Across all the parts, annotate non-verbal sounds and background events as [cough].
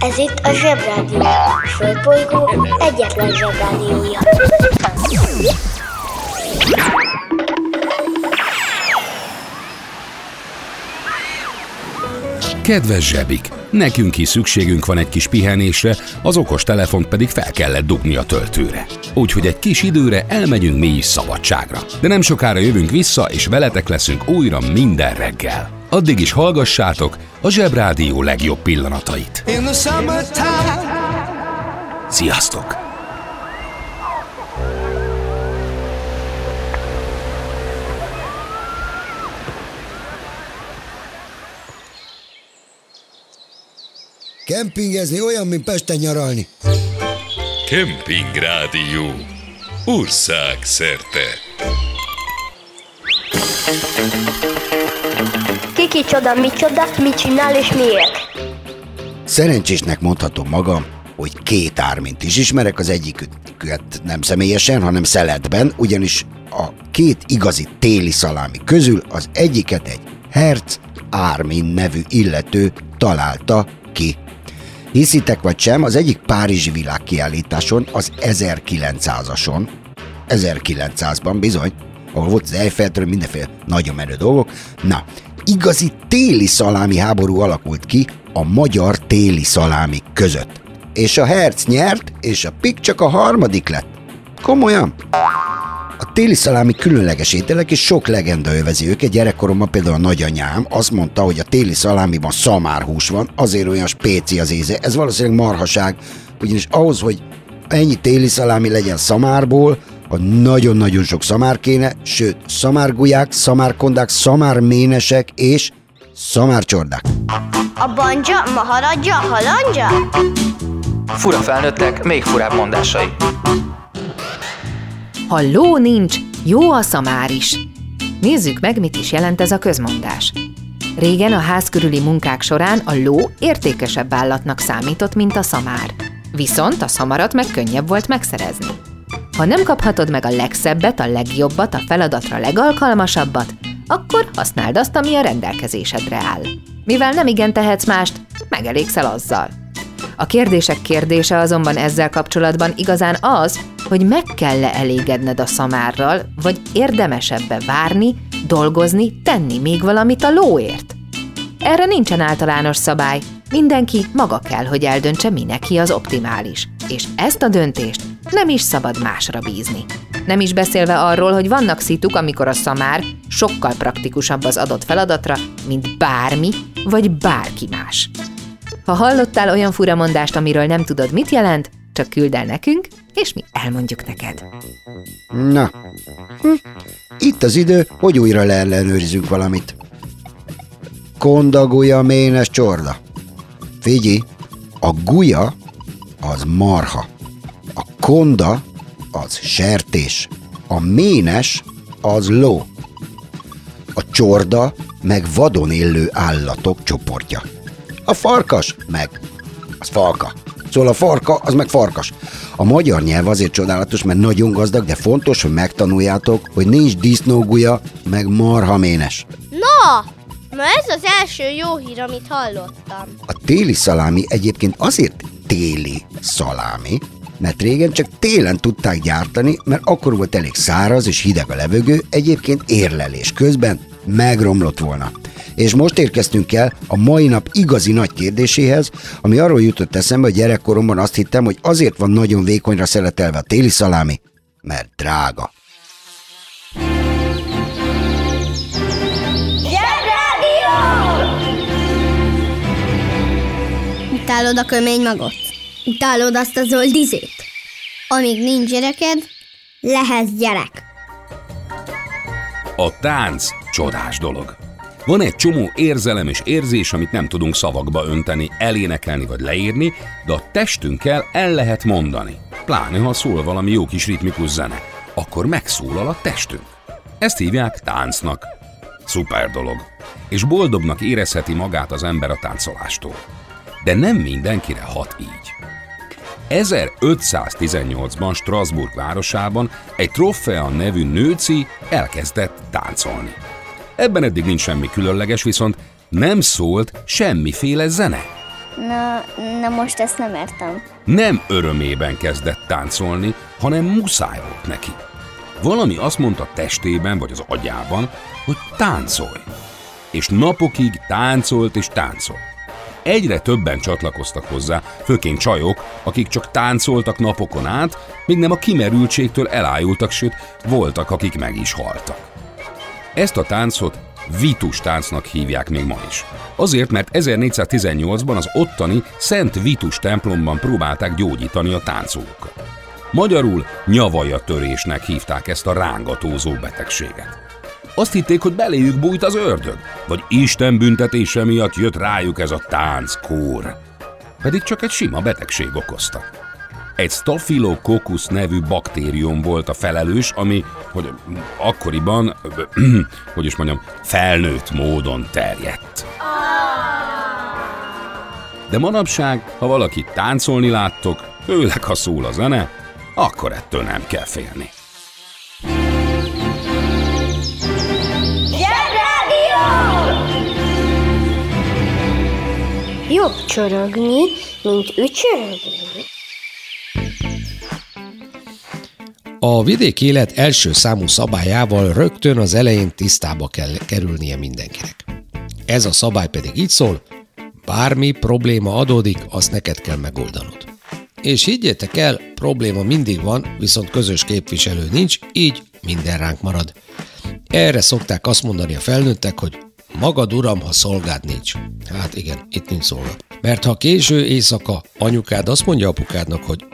Ez itt a Zsebrádió. A Földbolygó egyetlen Zsebrádiója. Kedves zsebik, nekünk is szükségünk van egy kis pihenésre, az okos telefont pedig fel kellett dugni a töltőre. Úgyhogy egy kis időre elmegyünk mi is szabadságra. De nem sokára jövünk vissza, és veletek leszünk újra minden reggel. Addig is hallgassátok a Zsebrádió legjobb pillanatait. Sziasztok! Kempingezni olyan, mint Pesten nyaralni. Kemping Rádió. Ország szerte. Kiki csoda, mi csoda, mit csinál és miért? Szerencsésnek mondhatom magam, hogy két ármint is ismerek, az egyiküket nem személyesen, hanem szeletben, ugyanis a két igazi téli szalámi közül az egyiket egy Herz Ármin nevű illető találta ki. Hiszitek vagy sem, az egyik Párizsi világkiállításon, az 1900-ason, 1900-ban bizony, ahol volt az Eiffeltől mindenféle nagyon menő dolgok, na, igazi téli szalámi háború alakult ki a magyar téli szalámi között. És a Herz nyert, és a Pik csak a harmadik lett. Komolyan? A téli szalámi különleges ételek, és sok legenda övezi őket. Gyerekkoromban például a nagyanyám azt mondta, hogy a téli szalámiban szamárhús van, azért olyan spéci az íze. Ez valószínűleg marhaság, ugyanis ahhoz, hogy ennyi téli szalámi legyen szamárból, a nagyon-nagyon sok szamár kéne, sőt, szamárgulyák, szamárkondák, szamárménesek és szamárcsordák. A banja, maharadja, halandja? Fura felnőttek, még furább mondásai. Ha ló nincs, jó a szamár is. Nézzük meg, mit is jelent ez a közmondás. Régen a ház körüli munkák során a ló értékesebb állatnak számított, mint a szamár. Viszont a szamarat meg könnyebb volt megszerezni. Ha nem kaphatod meg a legszebbet, a legjobbat, a feladatra legalkalmasabbat, akkor használd azt, ami a rendelkezésedre áll. Mivel nem igen tehetsz mást, megelégszel azzal. A kérdések kérdése azonban ezzel kapcsolatban igazán az, hogy meg kell-e elégedned a szamárral, vagy érdemesebbe várni, dolgozni, tenni még valamit a lóért. Erre nincsen általános szabály, mindenki maga kell, hogy eldöntse, mi neki az optimális, és ezt a döntést nem is szabad másra bízni. Nem is beszélve arról, hogy vannak szituk, amikor a szamár sokkal praktikusabb az adott feladatra, mint bármi vagy bárki más. Ha hallottál olyan furamondást, amiről nem tudod, mit jelent, csak küld el nekünk, és mi elmondjuk neked. Na, hm. itt az idő, hogy újra leellenőrizzünk valamit. Konda, gulya, ménes, csorda. Figyelj, a gulya az marha, a konda az sertés, a ménes az ló, a csorda meg vadon élő állatok csoportja. A farkas meg az falka. Szóval a farka, az meg farkas. A magyar nyelv azért csodálatos, mert nagyon gazdag, de fontos, hogy megtanuljátok, hogy nincs disznógulya, meg marhaménes. Na, na ez az első jó hír, amit hallottam. A téli szalámi egyébként azért téli szalámi, mert régen csak télen tudták gyártani, mert akkor volt elég száraz és hideg a levegő, egyébként érlelés közben megromlott volna. És most érkeztünk el a mai nap igazi nagy kérdéséhez, ami arról jutott eszembe, hogy gyerekkoromban azt hittem, hogy azért van nagyon vékonyra szeletelve a téli szalámi, mert drága. Utálod a kömény magot? Utálod azt a zöld izét? Amíg nincs gyereked, lehetsz gyerek. A tánc csodás dolog. Van egy csomó érzelem és érzés, amit nem tudunk szavakba önteni, elénekelni vagy leírni, de a testünkkel el lehet mondani. Pláne, ha szól valami jó kis ritmikus zene. Akkor megszólal a testünk. Ezt hívják táncnak. Szuper dolog. És boldognak érezheti magát az ember a táncolástól. De nem mindenkire hat így. 1518-ban Strasbourg városában egy Trofea nevű nőci elkezdett táncolni. Ebben eddig nincs semmi különleges, viszont nem szólt semmiféle zene. Na, na most ezt nem értem. Nem örömében kezdett táncolni, hanem muszáj volt neki. Valami azt mondta testében vagy az agyában, hogy táncolj. És napokig táncolt és táncolt. Egyre többen csatlakoztak hozzá, főként csajok, akik csak táncoltak napokon át, míg nem a kimerültségtől elájultak, sőt, voltak, akik meg is haltak. Ezt a táncot Vitus táncnak hívják még ma is. Azért, mert 1418-ban az ottani Szent Vitus templomban próbálták gyógyítani a táncolókat. Magyarul nyavaja törésnek hívták ezt a rángatózó betegséget. Azt hitték, hogy beléjük bújt az ördög, vagy Isten büntetése miatt jött rájuk ez a tánckór. Pedig csak egy sima betegség okozta. Egy Staphylococcus nevű baktérium volt a felelős, ami, hogy akkoriban, [clears throat] hogy is mondjam, felnőtt módon terjedt. De manapság, ha valaki táncolni láttok, főleg ha szól a zene, akkor ettől nem kell félni. Jobb csorogni, mint ücsörögni. A vidék élet első számú szabályával rögtön az elején tisztába kell kerülnie mindenkinek. Ez a szabály pedig így szól, bármi probléma adódik, azt neked kell megoldanod. És higgyétek el, probléma mindig van, viszont közös képviselő nincs, így minden ránk marad. Erre szokták azt mondani a felnőttek, hogy magad uram, ha szolgád nincs. Hát igen, itt nincs szolga. Mert ha késő éjszaka anyukád azt mondja apukádnak, hogy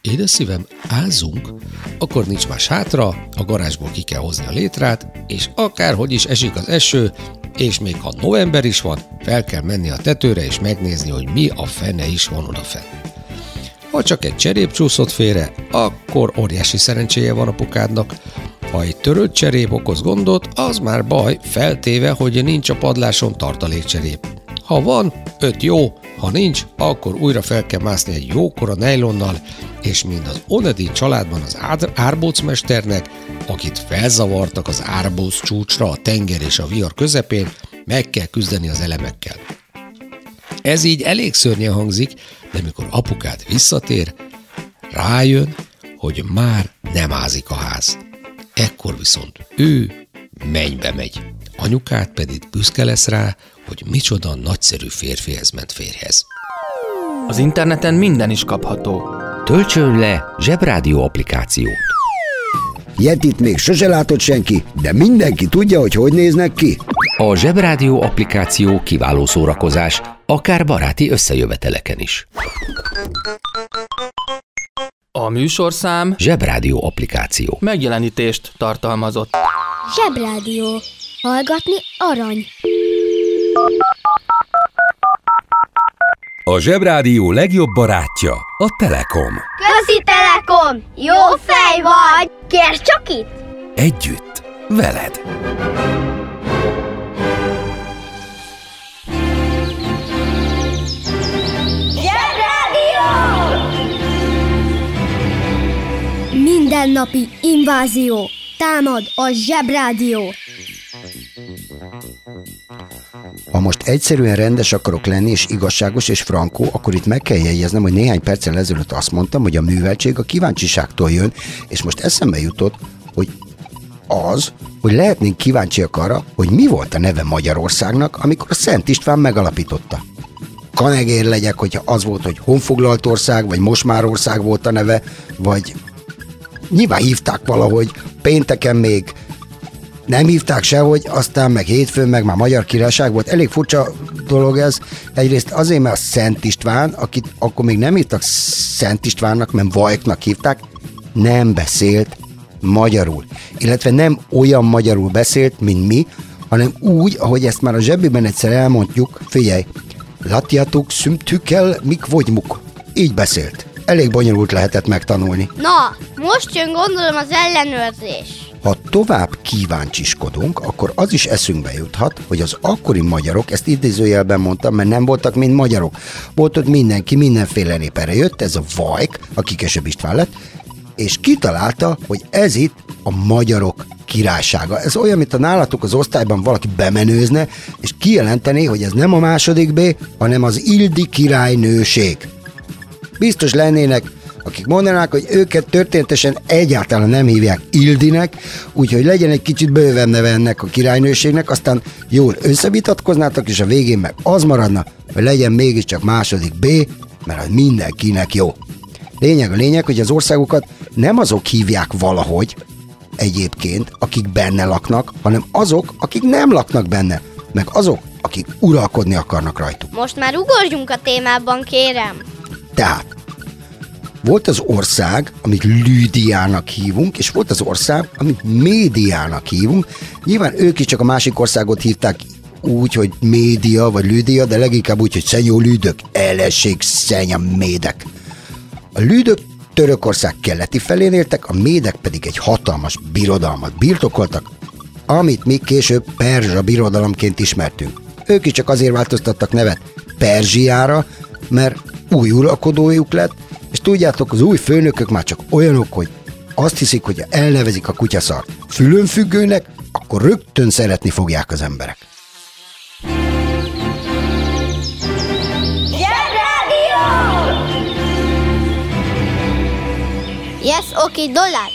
Édes szívem, ázzunk, akkor nincs más hátra, a garázsból ki kell hozni a létrát, és akárhogy is esik az eső, és még ha november is van, fel kell menni a tetőre és megnézni, hogy mi a fene is van odafenn. Ha csak egy cserép csúszott félre, akkor óriási szerencséje van apukádnak. Ha egy törött cserép okoz gondot, az már baj, feltéve, hogy nincs a padláson tartalékcserép. Ha van, öt jó, ha nincs, akkor újra fel kell mászni egy jókora nejlonnal, és mind az Onedi családban az árbócmesternek, akit felzavartak az árbóc csúcsra a tenger és a vihar közepén, meg kell küzdeni az elemekkel. Ez így elég szörnyen hangzik, de mikor apukád visszatér, rájön, hogy már nem ázik a ház. Ekkor viszont ő mennybe megy. Anyukát pedig büszke lesz rá, hogy micsoda nagyszerű férfihez ment férjhez. Az interneten minden is kapható. Töltsön le Zsebrádió applikációt. Yetit még sose látott senki, de mindenki tudja, hogy hogy néznek ki. A Zsebrádió applikáció kiváló szórakozás, akár baráti összejöveteleken is. A műsorszám Zsebrádió applikáció. megjelenítést tartalmazott. Zsebrádió. Hallgatni arany. A Zsebrádió legjobb barátja a Telekom. Közi Telekom! Jó fej vagy! Kérd csak itt! Együtt, veled. Mindennapi invázió. Támad a Zsebrádió. Ha most egyszerűen rendes akarok lenni, és igazságos és frankó, akkor itt meg kell jegyeznem, hogy néhány perccel ezelőtt azt mondtam, hogy a műveltség a kíváncsiságtól jön, és most eszembe jutott, hogy az, hogy lehetnénk kíváncsiak arra, hogy mi volt a neve Magyarországnak, amikor a Szent István megalapította. Kanegér legyek, hogyha az volt, hogy honfoglalt ország, vagy most már ország volt a neve, vagy nyilván hívták valahogy, pénteken még nem hívták sehogy, aztán meg hétfőn meg már Magyar Királyság volt. Elég furcsa dolog ez. Egyrészt azért, mert a Szent István, akit akkor még nem hívtak Szent Istvánnak, mert Vajknak hívták, nem beszélt magyarul. Illetve nem olyan magyarul beszélt, mint mi, hanem úgy, ahogy ezt már a zsebében egyszer elmondjuk, figyelj, latjatuk szümtükkel, mik vagymuk. Így beszélt. Elég bonyolult lehetett megtanulni. Na, most jön gondolom az ellenőrzés. Ha tovább kíváncsiskodunk, akkor az is eszünkbe juthat, hogy az akkori magyarok, ezt idézőjelben mondtam, mert nem voltak mind magyarok. Volt ott mindenki, mindenféle nép erre jött, ez a Vajk, aki később István lett, és kitalálta, hogy ez itt a magyarok királysága. Ez olyan, mint a nálatok az osztályban valaki bemenőzne, és kijelenteni, hogy ez nem a második B, hanem az Ildi királynőség. Biztos lennének, akik mondanák, hogy őket történetesen egyáltalán nem hívják Ildinek, úgyhogy legyen egy kicsit bőven neve ennek a királynőségnek, aztán jól összevitatkoznátok, és a végén meg az maradna, hogy legyen mégiscsak második B, mert az mindenkinek jó. Lényeg a lényeg, hogy az országokat nem azok hívják valahogy, egyébként, akik benne laknak, hanem azok, akik nem laknak benne, meg azok, akik uralkodni akarnak rajtuk. Most már ugorjunk a témában, kérem. Tehát, volt az ország, amit Lüdiának hívunk, és volt az ország, amit Médiának hívunk. Nyilván ők is csak a másik országot hívták úgy, hogy média vagy lüdia, de leginkább úgy, hogy szenyó lüdök, eleség szenya médek. A lüdök Törökország keleti felén éltek, a médek pedig egy hatalmas birodalmat birtokoltak, amit mi később Perzsa birodalomként ismertünk. Ők is csak azért változtattak nevet Perzsiára, mert új uralkodójuk lett, és tudjátok, az új főnökök már csak olyanok, hogy azt hiszik, hogy elnevezik a kutyaszart fülönfüggőnek, akkor rögtön szeretni fogják az emberek. Yes, oké, okay, dollár.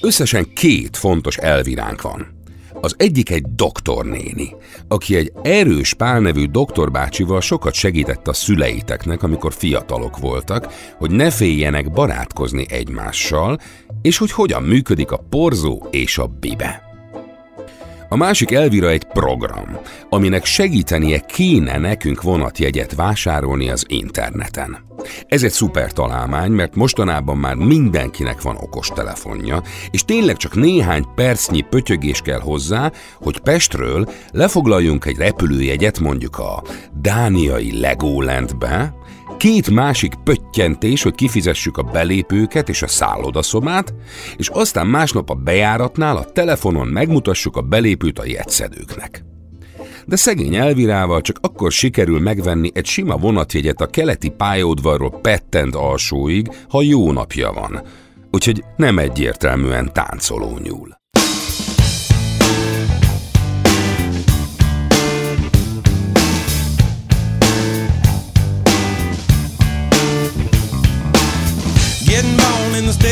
Összesen két fontos elviránk van. Az egyik egy doktornéni, aki egy erős Pál nevű doktorbácsival sokat segített a szüleiteknek, amikor fiatalok voltak, hogy ne féljenek barátkozni egymással, és hogy hogyan működik a porzó és a bibe. A másik Elvira egy program, aminek segítenie kéne nekünk vonatjegyet vásárolni az interneten. Ez egy szuper találmány, mert mostanában már mindenkinek van okostelefonja, és tényleg csak néhány percnyi pötyögés kell hozzá, hogy Pestről lefoglaljunk egy repülőjegyet mondjuk a dániai Legolandbe, két másik pöttyentés, hogy kifizessük a belépőket és a szállodaszobát, és aztán másnap a bejáratnál a telefonon megmutassuk a belépőt a jegyszedőknek. De szegény Elvirával csak akkor sikerül megvenni egy sima vonatjegyet a keleti pályaudvarról Pettent alsóig, ha jó napja van. Úgyhogy nem egyértelműen táncoló nyúl.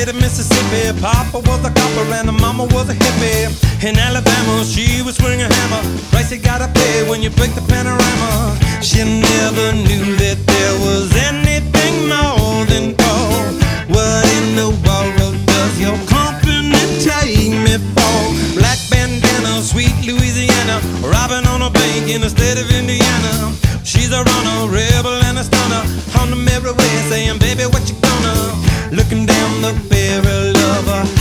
State of Mississippi. Papa was a copper and the mama was a hippie. In Alabama, she was swinging a hammer. Price you gotta pay when you break the panorama. She never knew that there was anything more than gold. What in the world does your company take me for? Black bandana, sweet Louisiana, robbing on a bank in the state of Indiana. She's a runner, rebel and a stunner. On the merry way, saying, baby, what you gonna? Looking down the barrel of a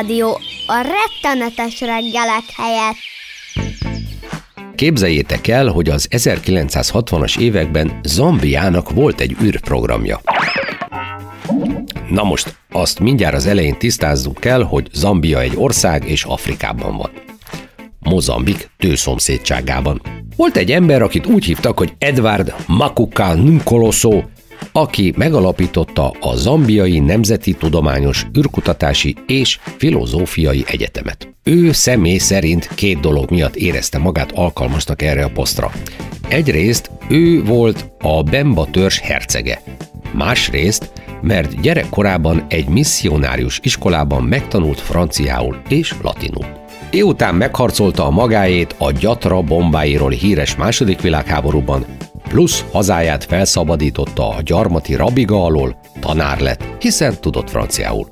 Zsebrádió a rettenetes reggelek helyett. Képzeljétek el, hogy az 1960-as években Zambiának volt egy űrprogramja. Na most, azt mindjárt az elején tisztázzuk kell, hogy Zambia egy ország és Afrikában van. Mozambik tőszomszédságában. Volt egy ember, akit úgy hívtak, hogy Edward Makuka Nkoloso, aki megalapította a Zambiai Nemzeti Tudományos űrkutatási és Filozófiai Egyetemet. Ő személy szerint két dolog miatt érezte magát alkalmasnak erre a posztra. Egyrészt ő volt a Bemba törzs hercege, másrészt, mert gyerekkorában egy misszionárius iskolában megtanult franciául és latinul. Ő után megharcolta a magáét a gyatra bombáiról híres második világháborúban, plusz hazáját felszabadította a gyarmati rabiga alól, tanár lett, hiszen tudott franciául.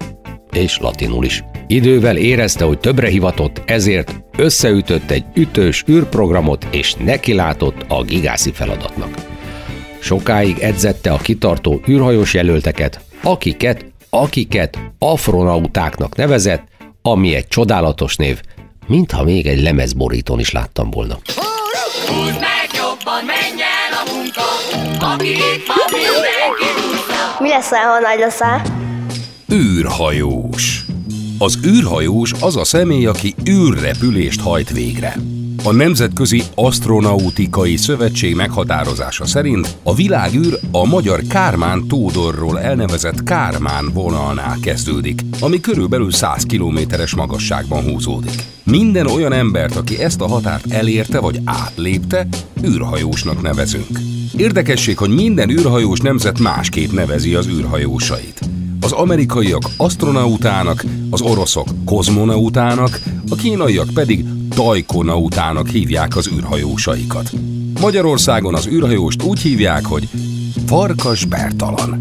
És latinul is. Idővel érezte, hogy többre hivatott, ezért összeütött egy ütős űrprogramot, és nekilátott a gigászi feladatnak. Sokáig edzette a kitartó űrhajós jelölteket, akiket, akiket afronautáknak nevezett, ami egy csodálatos név, mintha még egy lemezborítón is láttam volna. Meg jobban, menj el a munka, aki itt van, mindenki Mi lesz, ha nagy leszel? űrhajós. Az űrhajós az a személy, aki űrrepülést hajt végre. A Nemzetközi Astronautikai Szövetség meghatározása szerint a világűr a magyar Kármán Tódorról elnevezett Kármán vonalnál kezdődik, ami körülbelül 100 kilométeres magasságban húzódik. Minden olyan embert, aki ezt a határt elérte vagy átlépte, űrhajósnak nevezünk. Érdekesség, hogy minden űrhajós nemzet másképp nevezi az űrhajósait. Az amerikaiak astronautának, az oroszok kozmonautának, a kínaiak pedig tajkonautának hívják az űrhajósaikat. Magyarországon az űrhajóst úgy hívják, hogy Farkas Bertalan.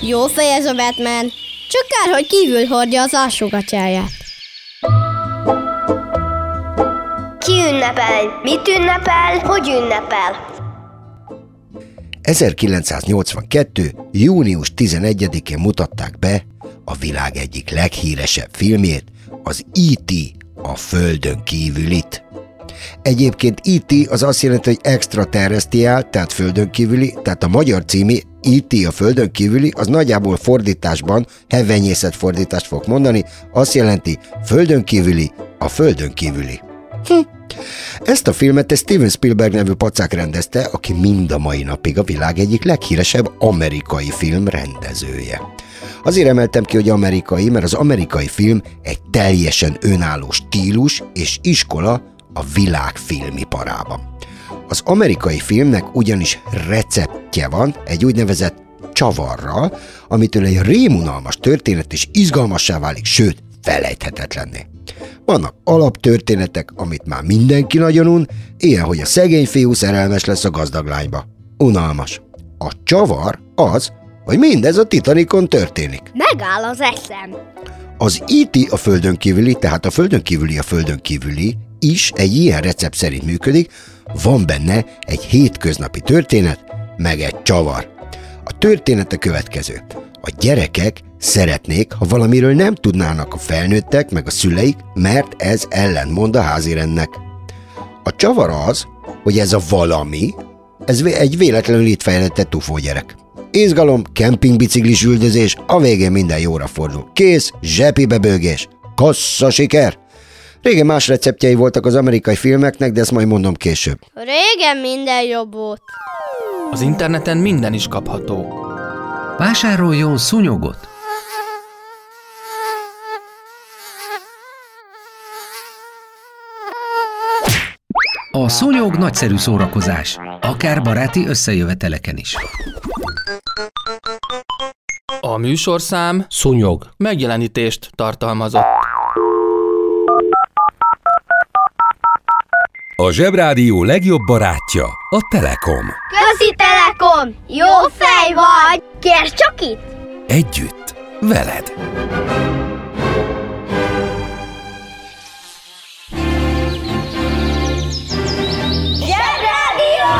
Jó fej ez a Batman. Csak kár, hogy kívül hordja az alsógatyáját. Ki ünnepel? Mit ünnepel? Hogy ünnepel? 1982. június 11-én mutatták be a világ egyik leghíresebb filmjét, az E.T. a Földön kívülit. Egyébként E.T. az azt jelenti, hogy extraterrestriál, tehát földön kívüli, tehát a magyar cími E.T. a földön kívüli, az nagyjából fordításban, hevenyészet fordítást fog mondani, azt jelenti földön kívüli, a földön kívüli. Hm. Ezt a filmet egy Steven Spielberg nevű pacák rendezte, aki mind a mai napig a világ egyik leghíresebb amerikai film rendezője. Azért emeltem ki, hogy amerikai, mert az amerikai film egy teljesen önálló stílus és iskola a világ filmiparában. Az amerikai filmnek ugyanis receptje van egy úgynevezett csavarral, amitől egy rémunalmas történet is izgalmassá válik, sőt, felejthetetlenné. Vannak alaptörténetek, amit már mindenki nagyon un, ilyen, hogy a szegény fiú szerelmes lesz a gazdag lányba. Unalmas. A csavar az, hogy mindez a Titanicon történik. Megáll az eszem. Az IT a földön kívüli, tehát a földön kívüli a földön kívüli is egy ilyen recept szerint működik, van benne egy hétköznapi történet, meg egy csavar. A történet a következő. A gyerekek szeretnék, ha valamiről nem tudnának a felnőttek meg a szüleik, mert ez ellentmond a házirendnek. A csavar az, hogy ez a valami, ez egy véletlenül itt fejlesztett tufó gyerek. Izgalom, kempingbiciklis üldözés, a végén minden jóra fordul. Kész, zsepibe bőgés, kassza siker! Régen más receptjei voltak az amerikai filmeknek, de ezt majd mondom később. Régen minden jobb volt. Az interneten minden is kapható. Vásároljon szúnyogot! A szúnyog nagyszerű szórakozás, akár baráti összejöveteleken is. A műsorszám Szúnyog. megjelenítést tartalmazott. A Zsebrádió legjobb barátja a Telekom. Közi Telekom! Jó fej vagy! Kérd csak itt! Együtt, veled. Zsebrádió!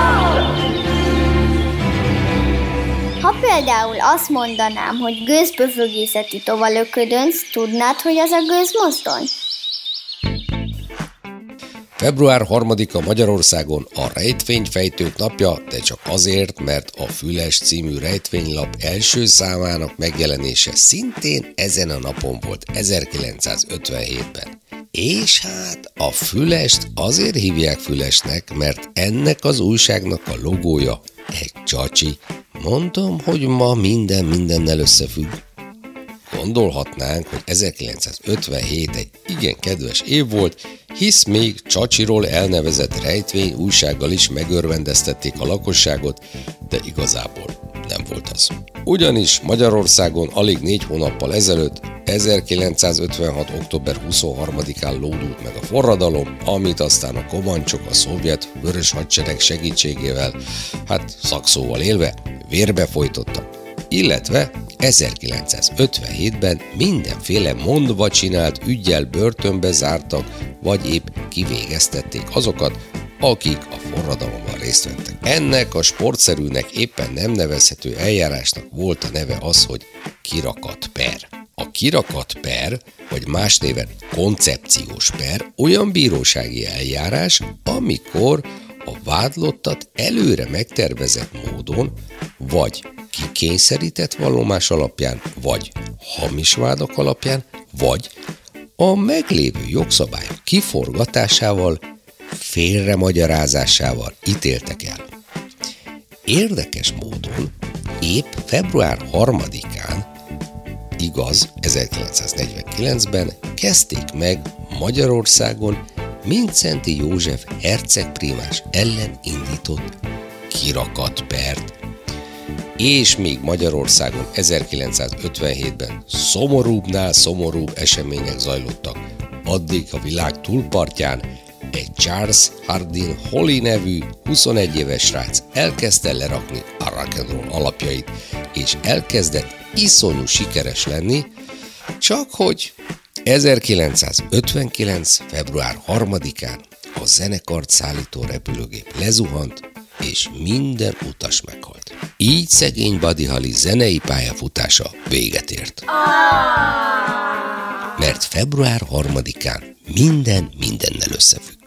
Ha például azt mondanám, hogy gőzböfögészeti tovalöködönc, tudnád, hogy az a gőzmozdony? Február 3-a Magyarországon a rejtvényfejtők napja, de csak azért, mert a Füles című rejtvénylap első számának megjelenése szintén ezen a napon volt 1957-ben. És hát a Fülest azért hívják Fülesnek, mert ennek az újságnak a logója egy csacsi. Mondom, hogy ma minden mindennel összefügg. Gondolhatnánk, hogy 1957 egy igen kedves év volt, hisz még Csacsiról elnevezett rejtvény újsággal is megörvendeztették a lakosságot, de igazából nem volt az. Ugyanis Magyarországon alig négy hónappal ezelőtt 1956. október 23-án lódult meg a forradalom, amit aztán a komancsok a szovjet vörös hadsereg segítségével, hát szakszóval élve, vérbe folytottak. Illetve 1957-ben mindenféle mondva csinált ügyel börtönbe zártak, vagy épp kivégeztették azokat, akik a forradalomban részt vettek. Ennek a sportszerűnek éppen nem nevezhető eljárásnak volt a neve az, hogy kirakat per. A kirakat per, vagy más néven koncepciós per, olyan bírósági eljárás, amikor a vádlottat előre megtervezett módon, vagy kikényszerített vallomás alapján, vagy hamis vádak alapján, vagy a meglévő jogszabályok kiforgatásával, félremagyarázásával ítéltek el. Érdekes módon épp február 3-án, igaz 1949-ben kezdték meg Magyarországon Mincenti József hercegprímás ellen indított kirakat pert, és még Magyarországon 1957-ben szomorúbbnál szomorúbb események zajlottak. Addig a világ túlpartján egy Charles Hardin Holly nevű 21 éves srác elkezdte lerakni a rock and roll alapjait, és elkezdett iszonyú sikeres lenni, csak hogy 1959. február 3-án a zenekart szállító repülőgép lezuhant, és minden utas meghalt. Így szegény Buddy Holly zenei pályafutása véget ért. Mert február 3-án minden mindennel összefügg.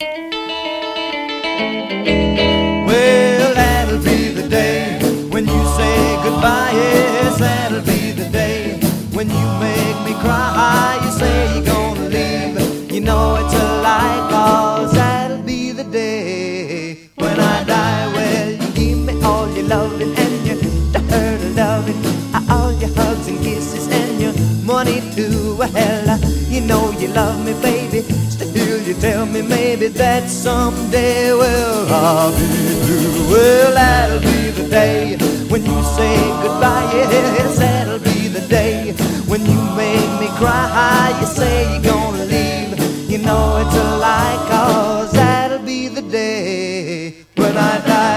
Well, that'll be the day when you say goodbye. Yes, that'll be when you make me cry. You say you're gonna leave. You know it's a lie, cause that'll be the day when I die. Well, you give me all your loving and your dirty loving, all your hugs and kisses and your money too. Well, you know you love me, baby. Still, you tell me maybe that someday, well, I'll be through. Well, that'll be the day when you say goodbye. Yes, that'll be the day when you make me cry. You say you're gonna leave. You know it's a lie, cause that'll be the day when I die.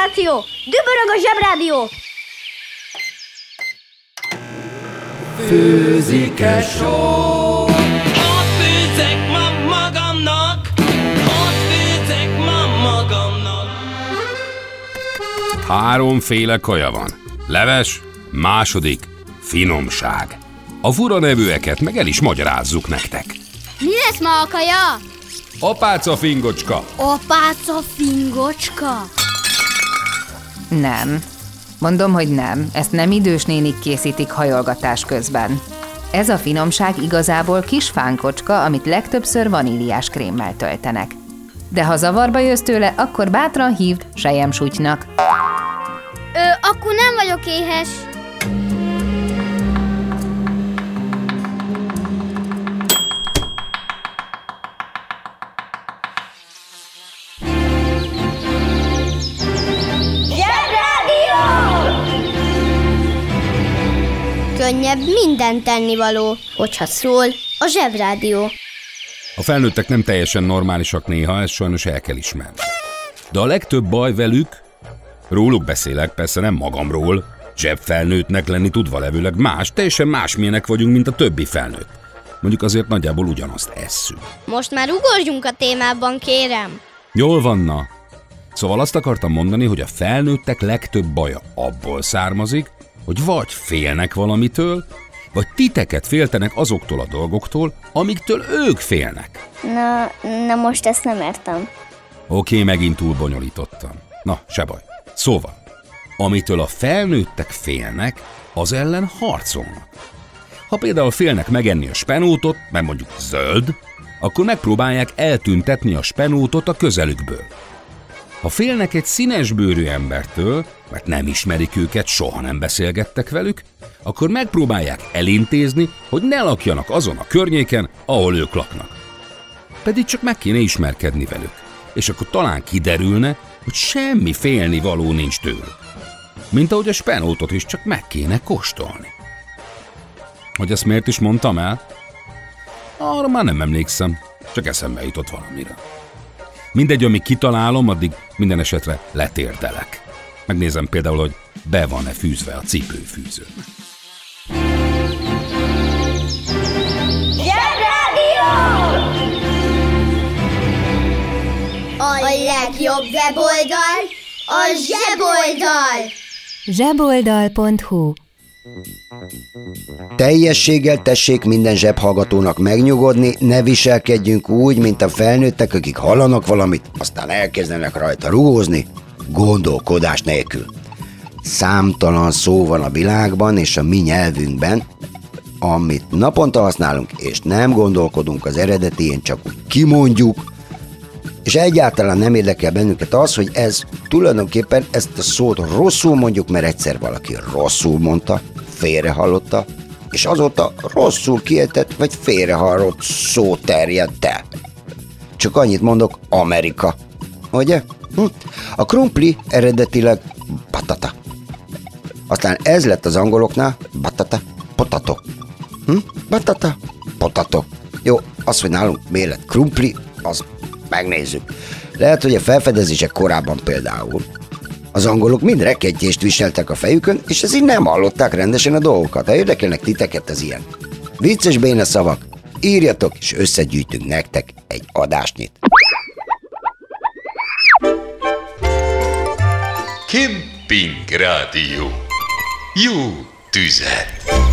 Szenzáció! Dübörög a Zsebrádió! Főzik-e só? Ott főzek ma magamnak, ott főzek ma magamnak. Háromféle kaja van. Leves, második, finomság. A fura nevűeket meg el is magyarázzuk nektek. Mi lesz ma a kaja? Apáca fingocska, Apáca fingocska? Nem. Mondom, hogy nem. Ezt nem idős nénik készítik hajolgatás közben. Ez a finomság igazából kis fánkocska, amit legtöbbször vaníliás krémmel töltenek. De ha zavarba jössz tőle, akkor bátran hívd sejemsutynak. Ö, akkor nem vagyok éhes. Könnyebb minden tennivaló, hogyha szól a Zsebrádió. A felnőttek nem teljesen normálisak néha, ezt sajnos el kell ismerni. De a legtöbb baj velük, róluk beszélek, persze nem magamról, zsebfelnőttnek lenni tudva levőleg más, teljesen másmilyenek vagyunk, mint a többi felnőtt. Mondjuk azért nagyjából ugyanazt esszük. Most már ugorjunk a témában, kérem. Jól van, na. Szóval azt akartam mondani, hogy a felnőttek legtöbb baja abból származik, hogy vagy félnek valamitől, vagy titeket féltenek azoktól a dolgoktól, amiktől ők félnek. Na, na most ezt nem értem. Oké, megint túl bonyolítottam. Na, se baj. Szóval, amitől a felnőttek félnek, az ellen harcolnak. Ha például félnek megenni a spenótot, mert mondjuk zöld, akkor megpróbálják eltüntetni a spenótot a közelükből. Ha félnek egy színesbőrű embertől, mert nem ismerik őket, soha nem beszélgettek velük, akkor megpróbálják elintézni, hogy ne lakjanak azon a környéken, ahol ők laknak. Pedig csak meg kéne ismerkedni velük, és akkor talán kiderülne, hogy semmi félni való nincs tőlük. Mint ahogy a spenótot is csak meg kéne kóstolni. Hogy ezt miért is mondtam el? Arra már nem emlékszem, csak eszembe jutott valamire. Mindegy, amíg kitalálom, addig minden esetre letérdelek. Megnézem például, hogy be van-e fűzve a cipőfűző. A legjobb weboldal a zseboldal. zseboldal.hu Teljességgel tessék minden zsebhallgatónak megnyugodni, ne viselkedjünk úgy, mint a felnőttek, akik hallanak valamit, aztán elkezdenek rajta rugózni, gondolkodás nélkül. Számtalan szó van a világban és a mi nyelvünkben, amit naponta használunk, és nem gondolkodunk az eredetén, csak úgy kimondjuk, és egyáltalán nem érdekel bennünket az, hogy ez tulajdonképpen ezt a szót rosszul mondjuk, mert egyszer valaki rosszul mondta, félre hallotta, és azóta rosszul kiejtett vagy félrehallott szó terjedt el. Csak annyit mondok, Amerika. Ugye? Hm? A krumpli eredetileg patata. Aztán ez lett az angoloknál batata, potato. Hm? Batata, potato. Jó, az, hogy nálunk miért lett krumpli, az megnézzük. Lehet, hogy a felfedezések korábban például az angolok mind rekedjést viseltek a fejükön, és ezért nem hallották rendesen a dolgokat. Ha érdekelnek titeket az ilyen vicces béna szavak, írjatok, és összegyűjtünk nektek egy adásnyit. Kemping Rádió. Jó tüzet!